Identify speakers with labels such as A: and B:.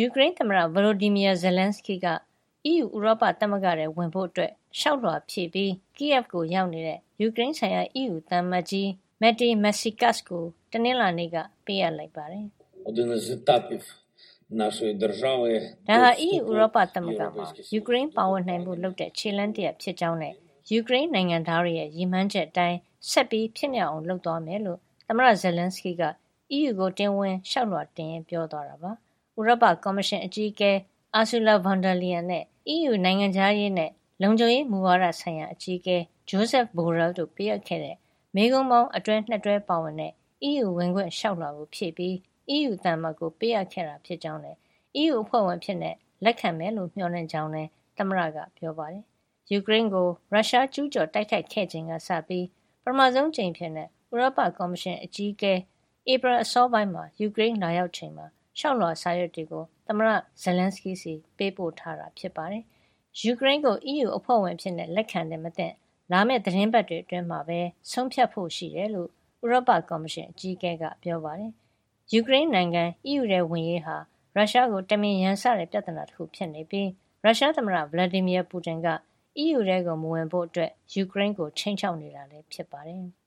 A: ယူကရိန်းသမ္မတ Volodymyr Zelenskyy က အီးယူ ဥရောပသမဂ္ဂထဲဝင်ဖို့ လျှောက်လွှာဖြည့်ပြီး Kyiv ကို ရောက်နေတဲ့ ယူကရိန်းဆိုင်ရာ အီးယူသံအမတ်ကြီး Maty Masiukas ကို တနင်္လာနေ့က ပေးအပ်လိုက်ပါတယ်။“
B: ဒါ
A: ဟာ အီးယူ ဥရောပသမဂ္ဂမှာ ယူကရိန်းပါဝင်နိုင်ဖို့ လုပ်တဲ့ ခြေလှမ်းတရပ်ဖြစ်ကြောင်းနဲ့ ယူကရိန်းနိုင်ငံသားတွေရဲ့ ရည်မှန်းချက်အတိုင်း ဆက်ပြီး ဖြစ်မြောက်အောင် လုပ်သွားမှာဖြစ်ကြောင်း”သမ္မတ Zelenskyy က အီးယူကို တရားဝင် လျှောက်လွှာတင်ရင်း ပြောသွားတာပါ။ ဥရောပကော်မရှင်အကြီးအကဲ Ursula Von der Leyen နဲ့အီးယူနိုင်ငံခြားရေးနဲ့ လုံခြုံရေးမူဝါဒဆိုင်ရာအကြီးအကဲ Josep Borrell တို့ပေးအပ်ခဲ့တဲ့မေးခွန်းပေါင်းအတွဲ၂တွဲပါဝင်တဲ့အီးယူဝင်ခွင့်လျှောက်လွှာကိုဖြည့်ပြီးအီးယူသံအမတ်ကိုပေးအပ်ခဲ့တာဖြစ်ကြောင်းနဲ့အီးယူအဖွဲ့ဝင်အဖြစ်လက်ခံမယ်လို့မျှော်လင့်ကြောင်းလည်းသမ္မတကပြောပါတယ်။ယူကရိန်းကိုရုရှားကျူးကျော်တိုက်ခိုက်ခဲ့ချိန်ကစပြီးပထမဆုံးအကြိမ်အဖြစ်ဥရောပကော်မရှင်အကြီးအကဲဧပြီလအစောပိုင်းမှာယူကရိန်းလာရောက်ချိန်မှာ လျှောက်လွှာစာရွက်တွေကို သမ္မတ Zelenskyy ဆီ ပေးပို့ထားတာ ဖြစ်ပါတယ်။ယူကရိန်းကို အီးယူအဖွဲ့ဝင်အဖြစ် လက်ခံသင့် မသင့် လာမယ့် သီတင်းပတ်တွေ အတွင်းမှာပဲ ဆုံးဖြတ်ဖို့ရှိတယ်လို့ ဥရောပကော်မရှင် အကြီးအကဲက ပြောပါတယ်။ယူကရိန်းနိုင်ငံ အီးယူထဲဝင်ရေးဟာ ရုရှားကို တမင်ရန်စတဲ့ ပြဿနာတခု ဖြစ်နေပြီး ရုရှားသမ္မတ Vladimir Putin က အီးယူထဲ မဝင်ဖို့ ယူကရိန်းကို ခြိမ်းခြောက်နေတာ ဖြစ်ပါတယ်။